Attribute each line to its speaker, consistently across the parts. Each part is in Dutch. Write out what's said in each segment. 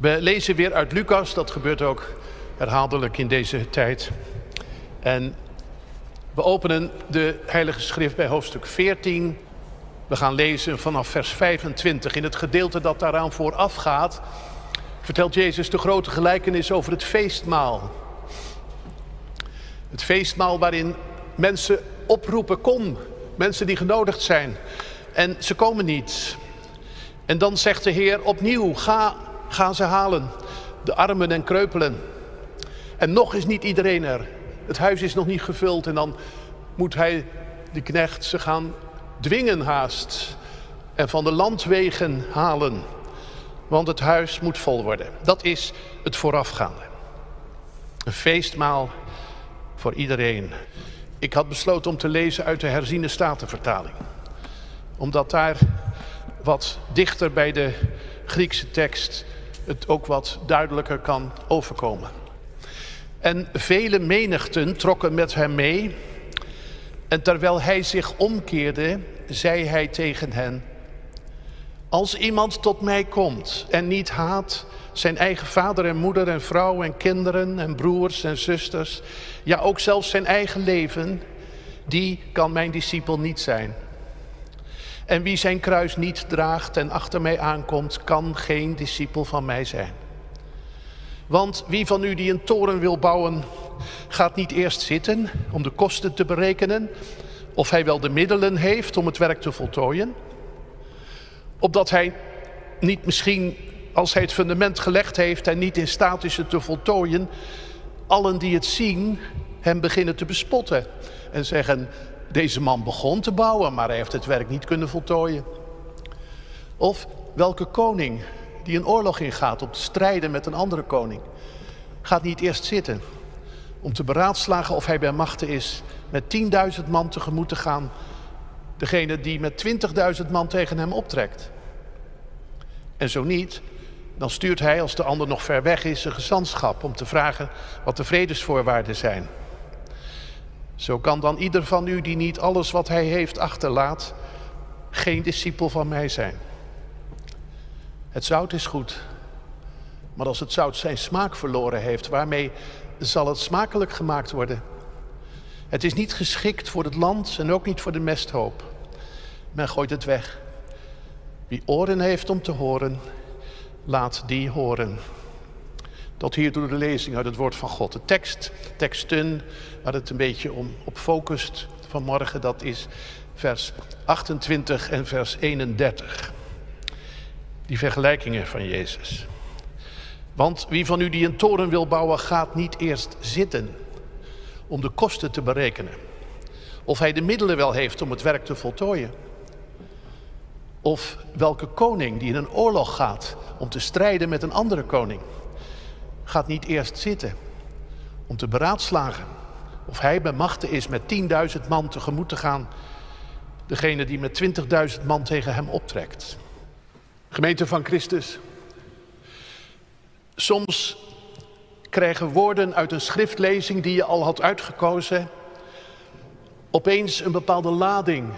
Speaker 1: We lezen weer uit Lucas, dat gebeurt ook herhaaldelijk in deze tijd. En we openen de Heilige Schrift bij hoofdstuk 14. We gaan lezen vanaf vers 25. In het gedeelte dat daaraan vooraf gaat, vertelt Jezus de grote gelijkenis over het feestmaal. Het feestmaal waarin mensen oproepen, kom, mensen die genodigd zijn. En ze komen niet. En dan zegt de Heer opnieuw, ga, ga ze halen, de armen en kreupelen. En nog is niet iedereen er. Het huis is nog niet gevuld en dan moet hij, de knecht, ze gaan dwingen haast. En van de landwegen halen. Want het huis moet vol worden. Dat is het voorafgaande. Een feestmaal voor iedereen. Ik had besloten om te lezen uit de herziene statenvertaling. Omdat daar wat dichter bij de Griekse tekst het ook wat duidelijker kan overkomen. En vele menigten trokken met hem mee. En terwijl hij zich omkeerde, zei hij tegen hen: Als iemand tot mij komt en niet haat zijn eigen vader en moeder en vrouw en kinderen en broers en zusters, ja ook zelfs zijn eigen leven, die kan mijn discipel niet zijn. En wie zijn kruis niet draagt en achter mij aankomt, kan geen discipel van mij zijn. Want wie van u die een toren wil bouwen, gaat niet eerst zitten om de kosten te berekenen, of hij wel de middelen heeft om het werk te voltooien, opdat hij niet misschien, als hij het fundament gelegd heeft en niet in staat is het te voltooien, allen die het zien hem beginnen te bespotten en zeggen, deze man begon te bouwen, maar hij heeft het werk niet kunnen voltooien. Of welke koning die een oorlog ingaat om te strijden met een andere koning, gaat niet eerst zitten om te beraadslagen of hij bij machten is met 10.000 man tegemoet te gaan, degene die met 20.000 man tegen hem optrekt. En zo niet, dan stuurt hij, als de ander nog ver weg is, een gezantschap om te vragen wat de vredesvoorwaarden zijn. Zo kan dan ieder van u die niet alles wat hij heeft achterlaat, geen discipel van mij zijn. Het zout is goed, maar als het zout zijn smaak verloren heeft, waarmee zal het smakelijk gemaakt worden? Het is niet geschikt voor het land en ook niet voor de mesthoop. Men gooit het weg. Wie oren heeft om te horen, laat die horen. Tot hier door de lezing uit het woord van God. De tekst, teksten waar het een beetje om op focust vanmorgen, dat is vers 28 en vers 31. Die vergelijkingen van Jezus. Want wie van u die een toren wil bouwen, gaat niet eerst zitten om de kosten te berekenen. Of hij de middelen wel heeft om het werk te voltooien. Of welke koning die in een oorlog gaat om te strijden met een andere koning, gaat niet eerst zitten om te beraadslagen of hij bij machten is met 10.000 man tegemoet te gaan, degene die met 20.000 man tegen hem optrekt. Gemeente van Christus, soms krijgen woorden uit een schriftlezing die je al had uitgekozen, opeens een bepaalde lading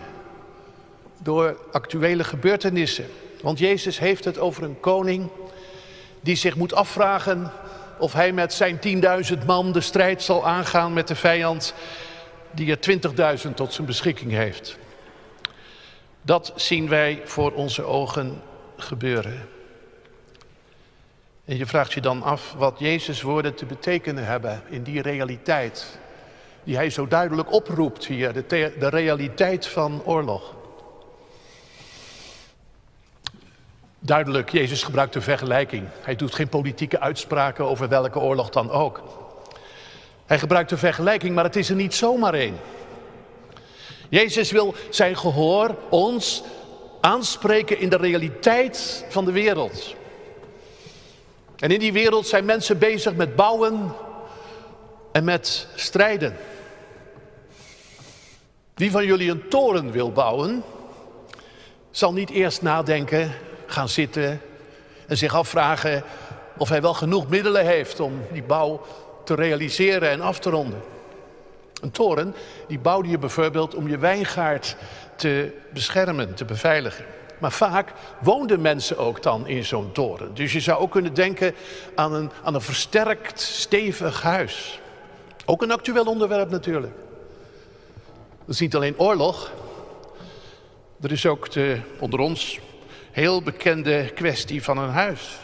Speaker 1: door actuele gebeurtenissen. Want Jezus heeft het over een koning die zich moet afvragen of hij met zijn 10.000 man de strijd zal aangaan met de vijand die er 20.000 tot zijn beschikking heeft. Dat zien wij voor onze ogen gebeuren. En je vraagt je dan af wat Jezus' woorden te betekenen hebben in die realiteit. Die hij zo duidelijk oproept hier, de, de realiteit van oorlog. Duidelijk, Jezus gebruikt een vergelijking. Hij doet geen politieke uitspraken over welke oorlog dan ook. Hij gebruikt een vergelijking, maar het is er niet zomaar één. Jezus wil zijn gehoor, ons, aanspreken in de realiteit van de wereld. En in die wereld zijn mensen bezig met bouwen en met strijden. Wie van jullie een toren wil bouwen, zal niet eerst nadenken gaan zitten en zich afvragen of hij wel genoeg middelen heeft om die bouw te realiseren en af te ronden. Een toren, die bouwde je bijvoorbeeld om je wijngaard te beschermen, te beveiligen. Maar vaak woonden mensen ook dan in zo'n toren. Dus je zou ook kunnen denken aan een, aan een versterkt, stevig huis. Ook een actueel onderwerp natuurlijk. Dat is niet alleen oorlog. Er is ook de, onder ons heel bekende kwestie van een huis.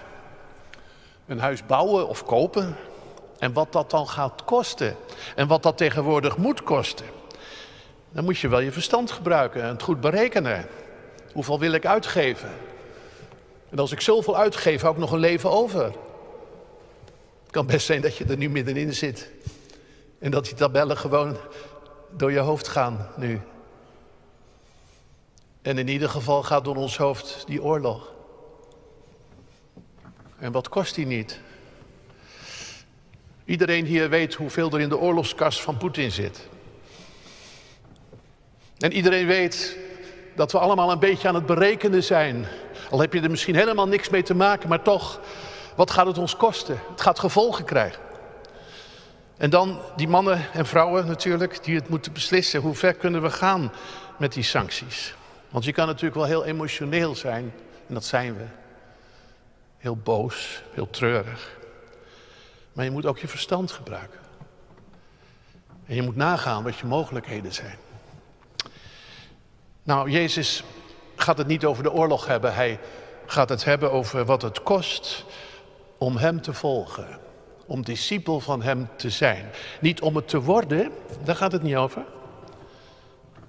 Speaker 1: Een huis bouwen of kopen. En wat dat dan gaat kosten. En wat dat tegenwoordig moet kosten. Dan moet je wel je verstand gebruiken en het goed berekenen. Hoeveel wil ik uitgeven? En als ik zoveel uitgeef, hou ik nog een leven over. Het kan best zijn dat je er nu middenin zit. En dat die tabellen gewoon door je hoofd gaan nu. En in ieder geval gaat door ons hoofd die oorlog. En wat kost die niet? Iedereen hier weet hoeveel er in de oorlogskast van Poetin zit. En iedereen weet dat we allemaal een beetje aan het berekenen zijn. Al heb je er misschien helemaal niks mee te maken, maar toch, wat gaat het ons kosten? Het gaat gevolgen krijgen. En dan die mannen en vrouwen natuurlijk, die het moeten beslissen. Hoe ver kunnen we gaan met die sancties? Want je kan natuurlijk wel heel emotioneel zijn, en dat zijn we. Heel boos, heel treurig. Maar je moet ook je verstand gebruiken. En je moet nagaan wat je mogelijkheden zijn. Nou, Jezus gaat het niet over de oorlog hebben. Hij gaat het hebben over wat het kost om Hem te volgen. Om discipel van Hem te zijn. Niet om het te worden, daar gaat het niet over.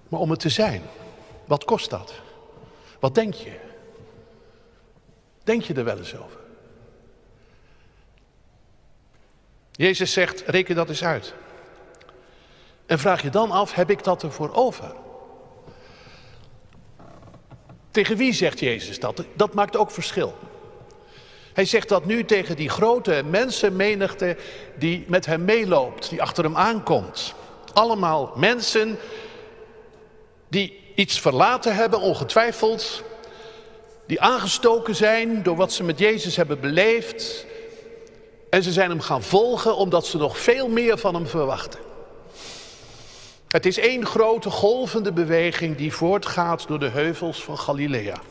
Speaker 1: Maar om het te zijn. Wat kost dat? Wat denk je? Denk je er wel eens over? Jezus zegt, reken dat eens uit. En vraag je dan af, heb ik dat ervoor over? Tegen wie zegt Jezus dat? Dat maakt ook verschil. Hij zegt dat nu tegen die grote mensenmenigte die met hem meeloopt, die achter hem aankomt. Allemaal mensen die iets verlaten hebben, ongetwijfeld. Die aangestoken zijn door wat ze met Jezus hebben beleefd. En ze zijn hem gaan volgen omdat ze nog veel meer van hem verwachten. Het is één grote golvende beweging die voortgaat door de heuvels van Galilea.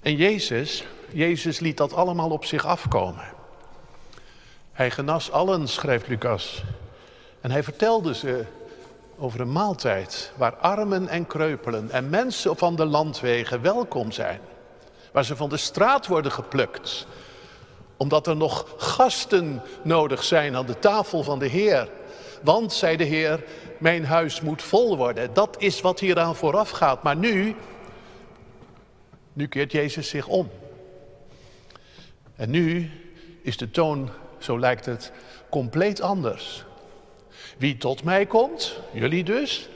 Speaker 1: En Jezus, Jezus liet dat allemaal op zich afkomen. Hij genas allen, schrijft Lucas. En hij vertelde ze over een maaltijd waar armen en kreupelen en mensen van de landwegen welkom zijn. Waar ze van de straat worden geplukt. Omdat er nog gasten nodig zijn aan de tafel van de Heer. Want, zei de Heer, mijn huis moet vol worden. Dat is wat hieraan vooraf gaat. Maar nu, nu keert Jezus zich om. En nu is de toon, zo lijkt het, compleet anders. Wie tot mij komt, jullie dus,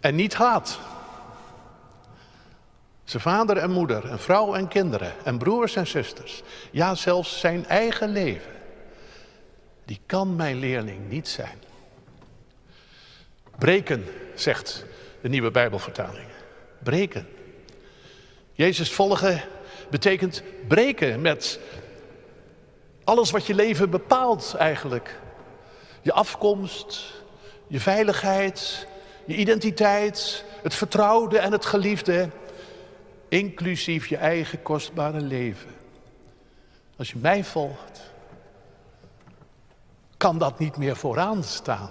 Speaker 1: en niet haat. Zijn vader en moeder, en vrouw en kinderen, en broers en zusters. Ja, zelfs zijn eigen leven die kan mijn leerling niet zijn. Breken, zegt de nieuwe Bijbelvertaling. Breken. Jezus volgen betekent breken met alles wat je leven bepaalt eigenlijk. Je afkomst, je veiligheid, je identiteit, het vertrouwde en het geliefde, inclusief je eigen kostbare leven. Als je mij volgt, kan dat niet meer vooraan staan,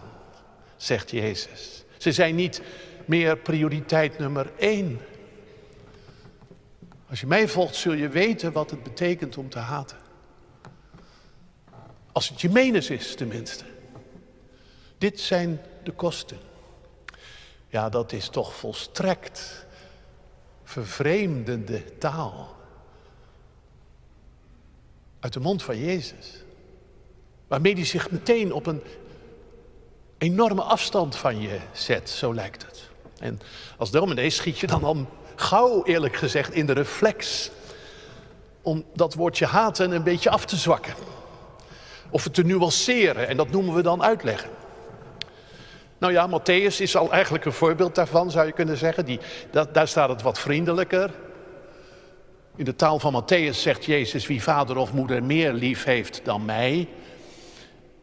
Speaker 1: zegt Jezus. Ze zijn niet meer prioriteit nummer één. Als je mij volgt, zul je weten wat het betekent om te haten. Als het je menens is, tenminste. Dit zijn de kosten. Ja, dat is toch volstrekt vervreemdende taal. Uit de mond van Jezus. Waarmee hij zich meteen op een enorme afstand van je zet, zo lijkt het. En als dominee schiet je dan al gauw, eerlijk gezegd, in de reflex om dat woordje haten een beetje af te zwakken. Of het te nuanceren, en dat noemen we dan uitleggen. Nou ja, Matthäus is al eigenlijk een voorbeeld daarvan, zou je kunnen zeggen. Die, dat, daar staat het wat vriendelijker. In de taal van Matthäus zegt Jezus, wie vader of moeder meer lief heeft dan mij,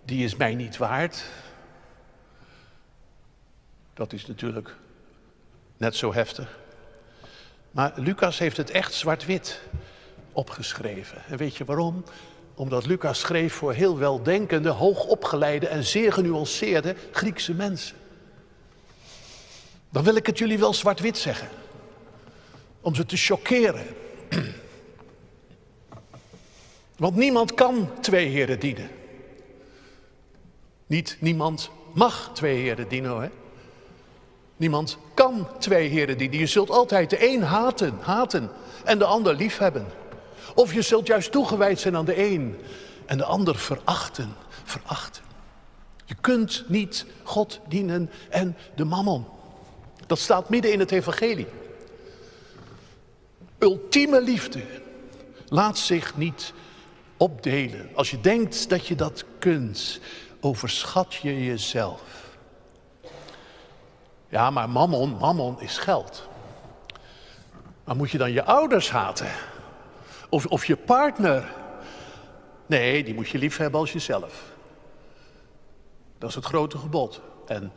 Speaker 1: die is mij niet waard. Dat is natuurlijk net zo heftig. Maar Lucas heeft het echt zwart-wit opgeschreven. En weet je waarom? Omdat Lucas schreef voor heel weldenkende, hoogopgeleide en zeer genuanceerde Griekse mensen. Dan wil ik het jullie wel zwart-wit zeggen. Om ze te choqueren. Want niemand kan twee heren dienen. Niet niemand mag twee heren dienen, hè? Niemand kan twee heren dienen. Je zult altijd de een haten, haten en de ander liefhebben. Of je zult juist toegewijd zijn aan de een en de ander verachten, verachten. Je kunt niet God dienen en de mammon. Dat staat midden in het evangelie. Ultieme liefde laat zich niet opdelen. Als je denkt dat je dat kunt, overschat je jezelf. Ja, maar mammon, mammon is geld. Maar moet je dan je ouders haten? Of, of je partner? Nee, die moet je lief hebben als jezelf. Dat is het grote gebod. En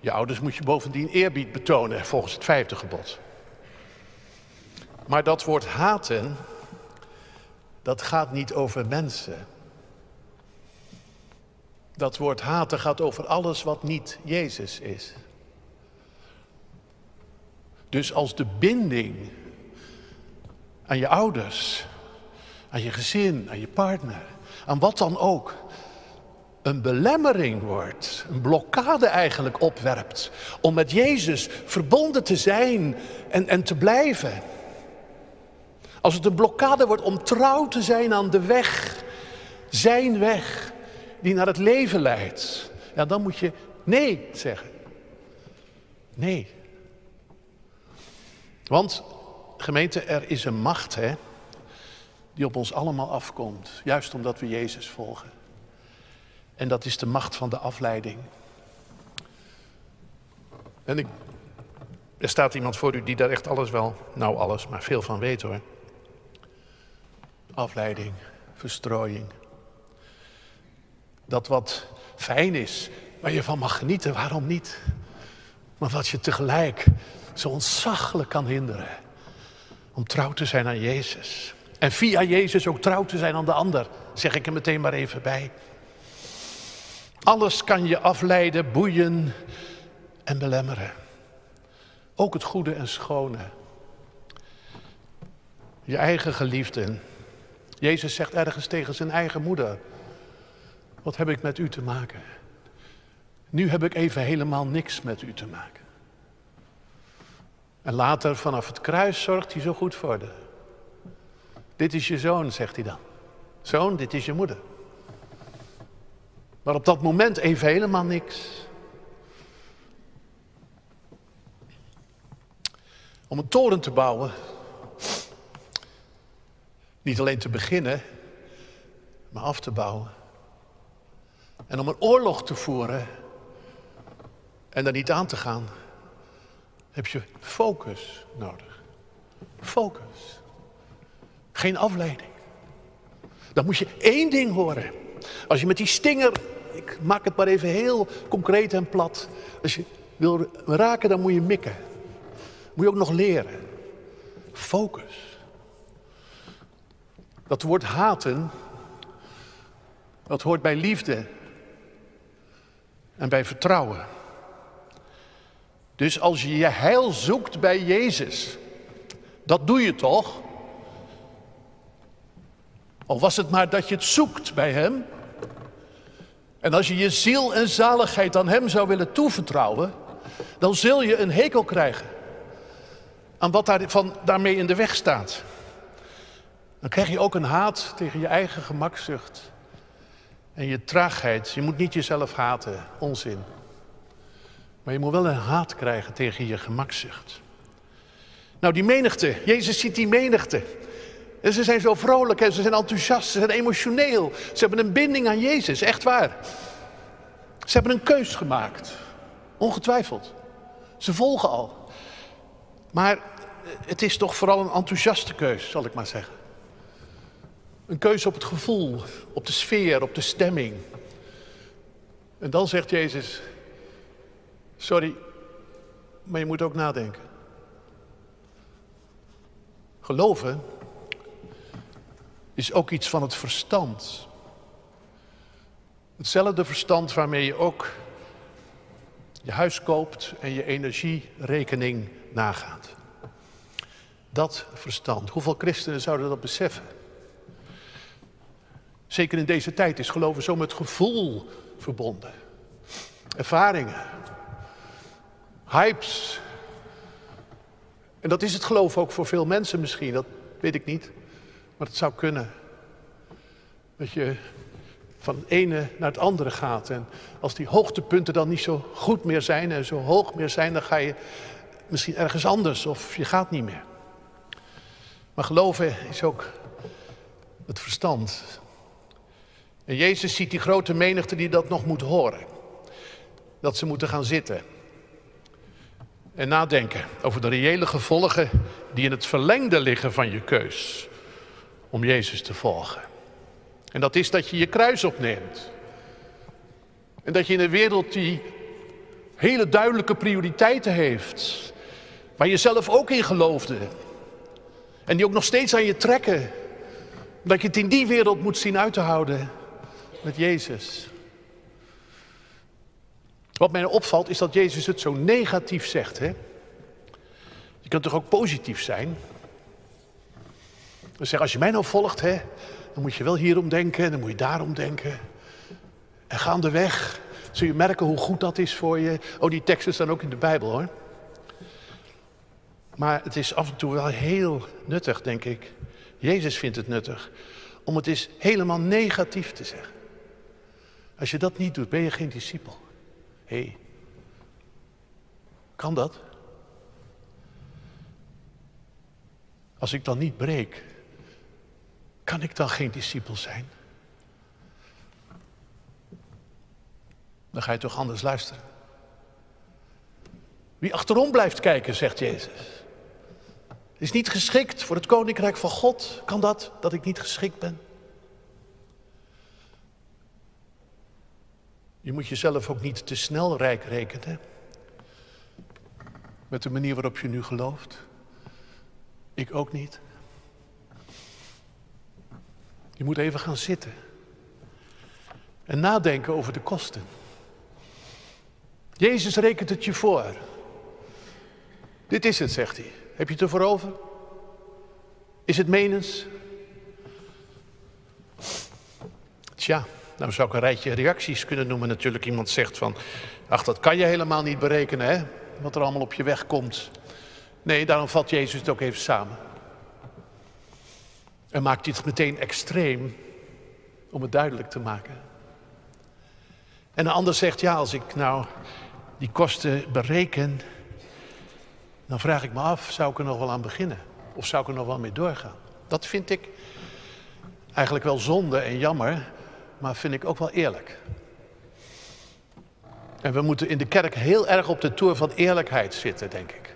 Speaker 1: je ouders moet je bovendien eerbied betonen volgens het vijfde gebod. Maar dat woord haten, dat gaat niet over mensen. Dat woord haten gaat over alles wat niet Jezus is. Dus als de binding aan je ouders, aan je gezin, aan je partner, aan wat dan ook, een belemmering wordt, een blokkade eigenlijk opwerpt om met Jezus verbonden te zijn en, en te blijven. Als het een blokkade wordt om trouw te zijn aan de weg, zijn weg, die naar het leven leidt, ja, dan moet je nee zeggen. Nee. Want gemeente, er is een macht hè, die op ons allemaal afkomt, juist omdat we Jezus volgen. En dat is de macht van de afleiding. En ik, er staat iemand voor u die daar echt alles wel, nou alles, maar veel van weet hoor. Afleiding, verstrooiing. Dat wat fijn is, waar je van mag genieten, waarom niet? Maar wat je tegelijk zo ontzaglijk kan hinderen om trouw te zijn aan Jezus. En via Jezus ook trouw te zijn aan de ander, zeg ik er meteen maar even bij. Alles kan je afleiden, boeien en belemmeren. Ook het goede en schone. Je eigen geliefden. Jezus zegt ergens tegen zijn eigen moeder: Wat heb ik met u te maken? Nu heb ik even helemaal niks met u te maken. En later vanaf het kruis zorgt hij zo goed voor de. Dit is je zoon, zegt hij dan. Zoon, dit is je moeder. Maar op dat moment even helemaal niks. Om een toren te bouwen, niet alleen te beginnen, maar af te bouwen. En om een oorlog te voeren en daar niet aan te gaan, heb je focus nodig. Focus. Geen afleiding. Dan moet je één ding horen. Als je met die stinger, ik maak het maar even heel concreet en plat. Als je wil raken, dan moet je mikken. Moet je ook nog leren. Focus. Dat woord haten, dat hoort bij liefde en bij vertrouwen. Dus als je je heil zoekt bij Jezus, dat doe je toch? Al was het maar dat je het zoekt bij Hem. En als je je ziel en zaligheid aan Hem zou willen toevertrouwen, dan zul je een hekel krijgen aan wat daar van, daarmee in de weg staat. Dan krijg je ook een haat tegen je eigen gemakzucht en je traagheid. Je moet niet jezelf haten, onzin. Maar je moet wel een haat krijgen tegen je gemakzucht. Nou, die menigte, Jezus ziet die menigte. En ze zijn zo vrolijk en ze zijn enthousiast, ze zijn emotioneel. Ze hebben een binding aan Jezus, echt waar. Ze hebben een keus gemaakt, ongetwijfeld. Ze volgen al. Maar het is toch vooral een enthousiaste keus, zal ik maar zeggen. Een keus op het gevoel, op de sfeer, op de stemming. En dan zegt Jezus, Sorry, maar je moet ook nadenken. Geloven is ook iets van het verstand. Hetzelfde verstand waarmee je ook je huis koopt en je energierekening nagaat. Dat verstand. Hoeveel christenen zouden dat beseffen? Zeker in deze tijd is geloven zo met gevoel verbonden. Ervaringen. Hypes. En dat is het geloof ook voor veel mensen misschien, dat weet ik niet. Maar het zou kunnen. Dat je van het ene naar het andere gaat. En als die hoogtepunten dan niet zo goed meer zijn en zo hoog meer zijn, dan ga je misschien ergens anders of je gaat niet meer. Maar geloven is ook het verstand. En Jezus ziet die grote menigte die dat nog moet horen. Dat ze moeten gaan zitten. En nadenken over de reële gevolgen die in het verlengde liggen van je keus om Jezus te volgen. En dat is dat je je kruis opneemt. En dat je in een wereld die hele duidelijke prioriteiten heeft, waar je zelf ook in geloofde, en die ook nog steeds aan je trekken, dat je het in die wereld moet zien uit te houden met Jezus. Wat mij opvalt is dat Jezus het zo negatief zegt. Hè? Je kunt toch ook positief zijn? Dus zeg, als je mij nou volgt, hè, dan moet je wel hierom denken en dan moet je daarom denken. En gaandeweg zul je merken hoe goed dat is voor je. Oh, die teksten staan ook in de Bijbel hoor. Maar het is af en toe wel heel nuttig, denk ik. Jezus vindt het nuttig om het eens helemaal negatief te zeggen. Als je dat niet doet, ben je geen discipel. Hé, hey, kan dat? Als ik dan niet breek, kan ik dan geen discipel zijn? Dan ga je toch anders luisteren. Wie achterom blijft kijken, zegt Jezus, is niet geschikt voor het koninkrijk van God. Kan dat, dat ik niet geschikt ben? Je moet jezelf ook niet te snel rijk rekenen. Met de manier waarop je nu gelooft. Ik ook niet. Je moet even gaan zitten. En nadenken over de kosten. Jezus rekent het je voor. Dit is het, zegt hij. Heb je het ervoor over? Is het menens? Tja, nou zou ik een rijtje reacties kunnen noemen. Natuurlijk iemand zegt van, ach dat kan je helemaal niet berekenen hè. Wat er allemaal op je weg komt. Nee, daarom vat Jezus het ook even samen. En maakt dit meteen extreem om het duidelijk te maken. En een ander zegt, ja, als ik nou die kosten bereken, dan vraag ik me af, zou ik er nog wel aan beginnen? Of zou ik er nog wel mee doorgaan? Dat vind ik eigenlijk wel zonde en jammer, maar vind ik ook wel eerlijk. En we moeten in de kerk heel erg op de toer van eerlijkheid zitten, denk ik.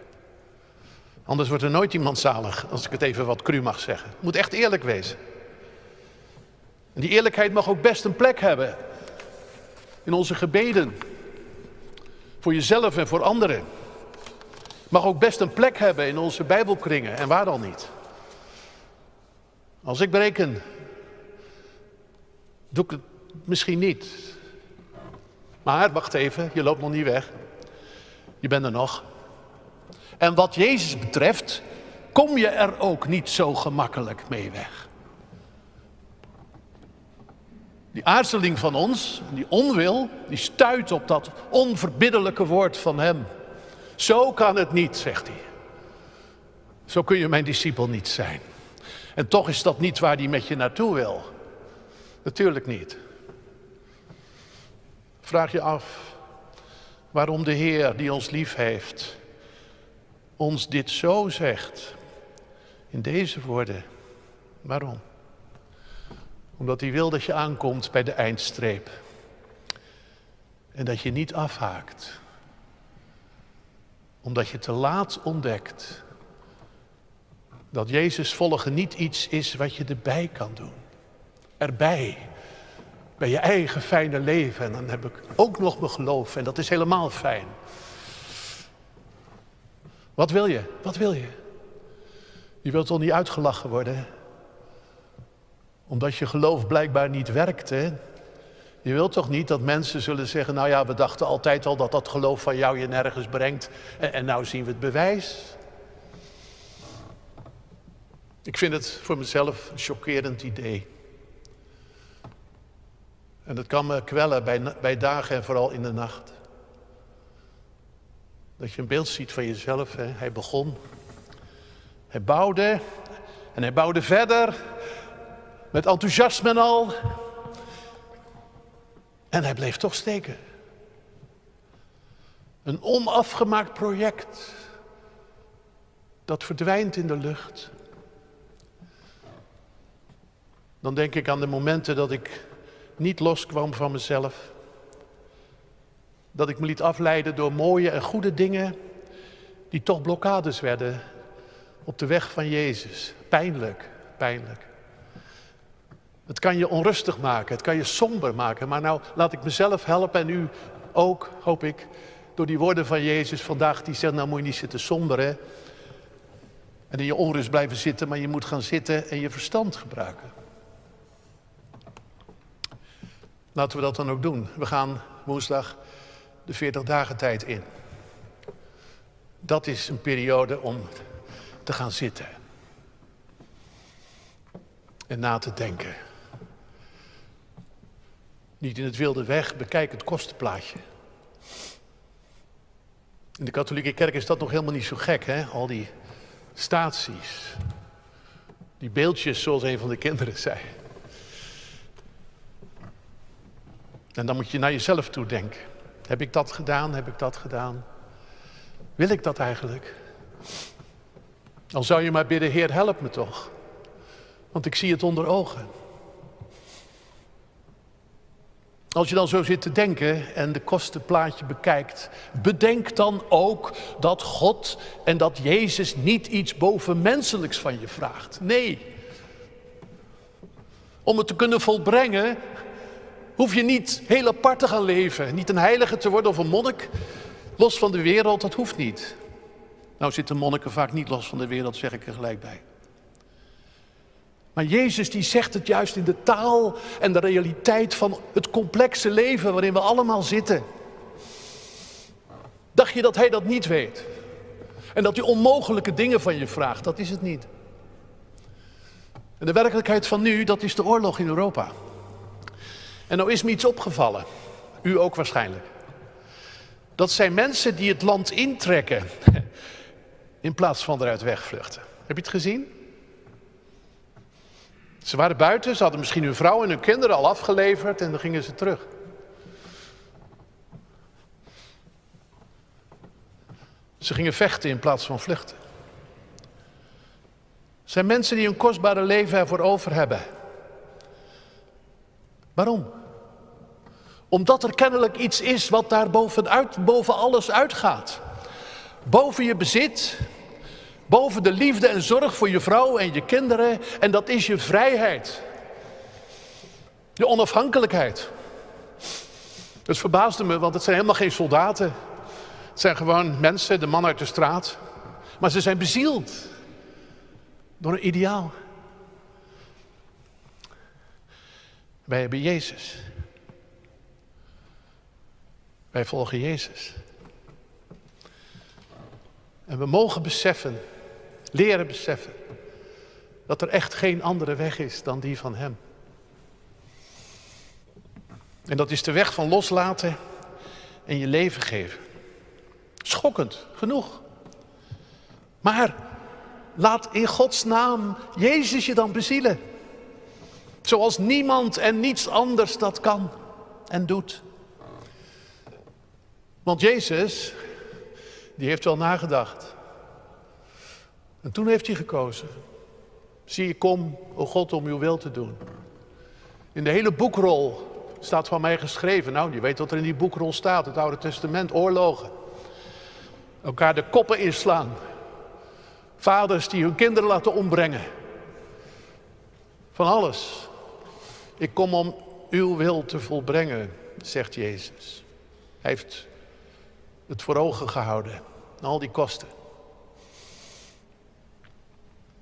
Speaker 1: Anders wordt er nooit iemand zalig, als ik het even wat cru mag zeggen. Het moet echt eerlijk wezen. En die eerlijkheid mag ook best een plek hebben in onze gebeden. Voor jezelf en voor anderen. Mag ook best een plek hebben in onze Bijbelkringen. En waar dan niet? Als ik bereken, doe ik het misschien niet. Maar wacht even, je loopt nog niet weg. Je bent er nog. En wat Jezus betreft, kom je er ook niet zo gemakkelijk mee weg. Die aarzeling van ons, die onwil, die stuit op dat onverbiddelijke woord van Hem. Zo kan het niet, zegt hij. Zo kun je mijn discipel niet zijn. En toch is dat niet waar hij met je naartoe wil. Natuurlijk niet. Vraag je af waarom de Heer die ons lief heeft, ons dit zo zegt. In deze woorden. Waarom? Omdat hij wil dat je aankomt bij de eindstreep. En dat je niet afhaakt omdat je te laat ontdekt dat Jezus volgen niet iets is wat je erbij kan doen. Erbij. Bij je eigen fijne leven. En dan heb ik ook nog mijn geloof. En dat is helemaal fijn. Wat wil je? Wat wil je? Je wilt toch niet uitgelachen worden? Omdat je geloof blijkbaar niet werkt? Je wilt toch niet dat mensen zullen zeggen, nou ja, we dachten altijd al dat dat geloof van jou je nergens brengt en, en nou zien we het bewijs. Ik vind het voor mezelf een chockerend idee. En dat kan me kwellen bij, bij dagen en vooral in de nacht. Dat je een beeld ziet van jezelf. Hè? Hij begon, hij bouwde en hij bouwde verder met enthousiasme en al. En hij bleef toch steken. Een onafgemaakt project dat verdwijnt in de lucht. Dan denk ik aan de momenten dat ik niet loskwam van mezelf. Dat ik me liet afleiden door mooie en goede dingen die toch blokkades werden op de weg van Jezus. Pijnlijk, pijnlijk. Het kan je onrustig maken, het kan je somber maken. Maar nou laat ik mezelf helpen en u ook, hoop ik, door die woorden van Jezus vandaag. Die zegt, nou moet je niet zitten somberen en in je onrust blijven zitten, maar je moet gaan zitten en je verstand gebruiken. Laten we dat dan ook doen. We gaan woensdag de 40 dagen tijd in. Dat is een periode om te gaan zitten. En na te denken. Niet in het wilde weg, bekijk het kostenplaatje. In de katholieke kerk is dat nog helemaal niet zo gek, hè? Al die staties. Die beeldjes, zoals een van de kinderen zei. En dan moet je naar jezelf toe denken. Heb ik dat gedaan? Heb ik dat gedaan? Wil ik dat eigenlijk? Dan zou je maar bidden, Heer, help me toch. Want ik zie het onder ogen. Als je dan zo zit te denken en de kostenplaatje bekijkt, bedenk dan ook dat God en dat Jezus niet iets bovenmenselijks van je vraagt. Nee. Om het te kunnen volbrengen, hoef je niet heel apart te gaan leven. Niet een heilige te worden of een monnik. Los van de wereld, dat hoeft niet. Nou zitten monniken vaak niet los van de wereld, zeg ik er gelijk bij. Maar Jezus die zegt het juist in de taal en de realiteit van het complexe leven waarin we allemaal zitten. Dacht je dat hij dat niet weet? En dat hij onmogelijke dingen van je vraagt? Dat is het niet. En de werkelijkheid van nu, dat is de oorlog in Europa. En nou is me iets opgevallen. U ook waarschijnlijk. Dat zijn mensen die het land intrekken in plaats van eruit wegvluchten. Heb je het gezien? Ze waren buiten, ze hadden misschien hun vrouw en hun kinderen al afgeleverd en dan gingen ze terug. Ze gingen vechten in plaats van vluchten. Zijn mensen die een kostbare leven ervoor over hebben. Waarom? Omdat er kennelijk iets is wat daar bovenuit, boven alles uitgaat. Boven je bezit, boven de liefde en zorg voor je vrouw en je kinderen. En dat is je vrijheid. Je onafhankelijkheid. Het verbaasde me, want het zijn helemaal geen soldaten. Het zijn gewoon mensen, de man uit de straat. Maar ze zijn bezield door een ideaal. Wij hebben Jezus. Wij volgen Jezus. En we mogen beseffen, leren beseffen, dat er echt geen andere weg is dan die van Hem. En dat is de weg van loslaten en je leven geven. Schokkend, genoeg. Maar laat in Gods naam Jezus je dan bezielen. Zoals niemand en niets anders dat kan en doet. Want Jezus, die heeft wel nagedacht. En toen heeft hij gekozen. Zie, ik kom, o God, om uw wil te doen. In de hele boekrol staat van mij geschreven. Nou, je weet wat er in die boekrol staat, het Oude Testament, oorlogen. Elkaar de koppen inslaan. Vaders die hun kinderen laten ombrengen. Van alles. Ik kom om uw wil te volbrengen, zegt Jezus. Hij heeft het voor ogen gehouden. Al die kosten.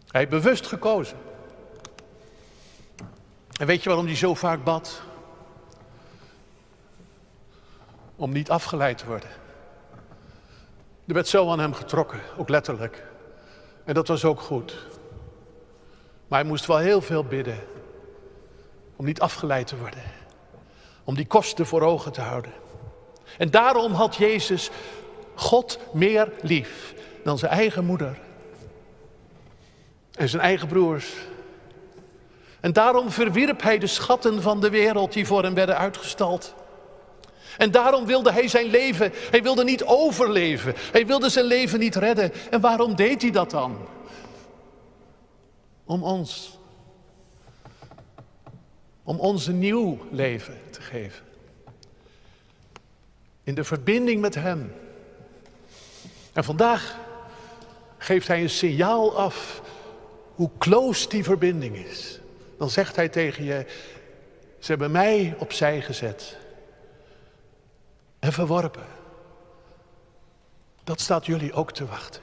Speaker 1: Hij heeft bewust gekozen. En weet je waarom hij zo vaak bad? Om niet afgeleid te worden. Er werd zo aan hem getrokken, ook letterlijk. En dat was ook goed. Maar hij moest wel heel veel bidden. Om niet afgeleid te worden. Om die kosten voor ogen te houden. En daarom had Jezus God meer lief dan zijn eigen moeder. En zijn eigen broers. En daarom verwierp hij de schatten van de wereld die voor hem werden uitgestald. En daarom wilde hij zijn leven, hij wilde niet overleven. Hij wilde zijn leven niet redden. En waarom deed hij dat dan? Om ons. Om ons een nieuw leven te geven. In de verbinding met Hem. En vandaag geeft Hij een signaal af hoe close die verbinding is. Dan zegt Hij tegen je, ze hebben mij opzij gezet en verworpen. Dat staat jullie ook te wachten.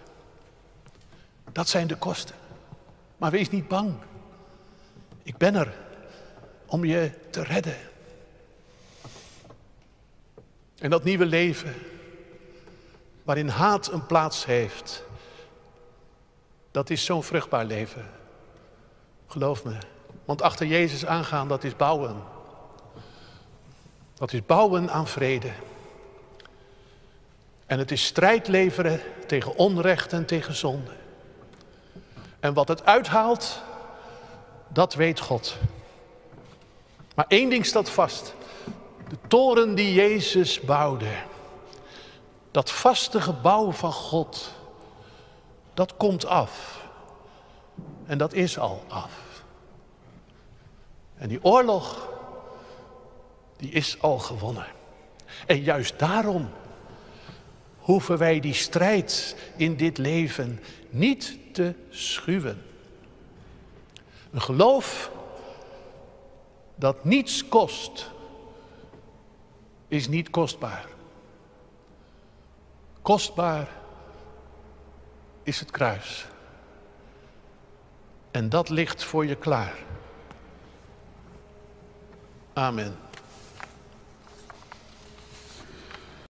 Speaker 1: Dat zijn de kosten. Maar wees niet bang. Ik ben er om je te redden. En dat nieuwe leven, waarin haat een plaats heeft, dat is zo'n vruchtbaar leven. Geloof me. Want achter Jezus aangaan, dat is bouwen. Dat is bouwen aan vrede. En het is strijd leveren tegen onrecht en tegen zonde. En wat het uithaalt, dat weet God. Maar één ding staat vast. Toren die Jezus bouwde, dat vaste gebouw van God, dat komt af. En dat is al af. En die oorlog, die is al gewonnen. En juist daarom hoeven wij die strijd in dit leven niet te schuwen. Een geloof dat niets kost, is niet kostbaar. Kostbaar is het kruis. En dat ligt voor je klaar. Amen.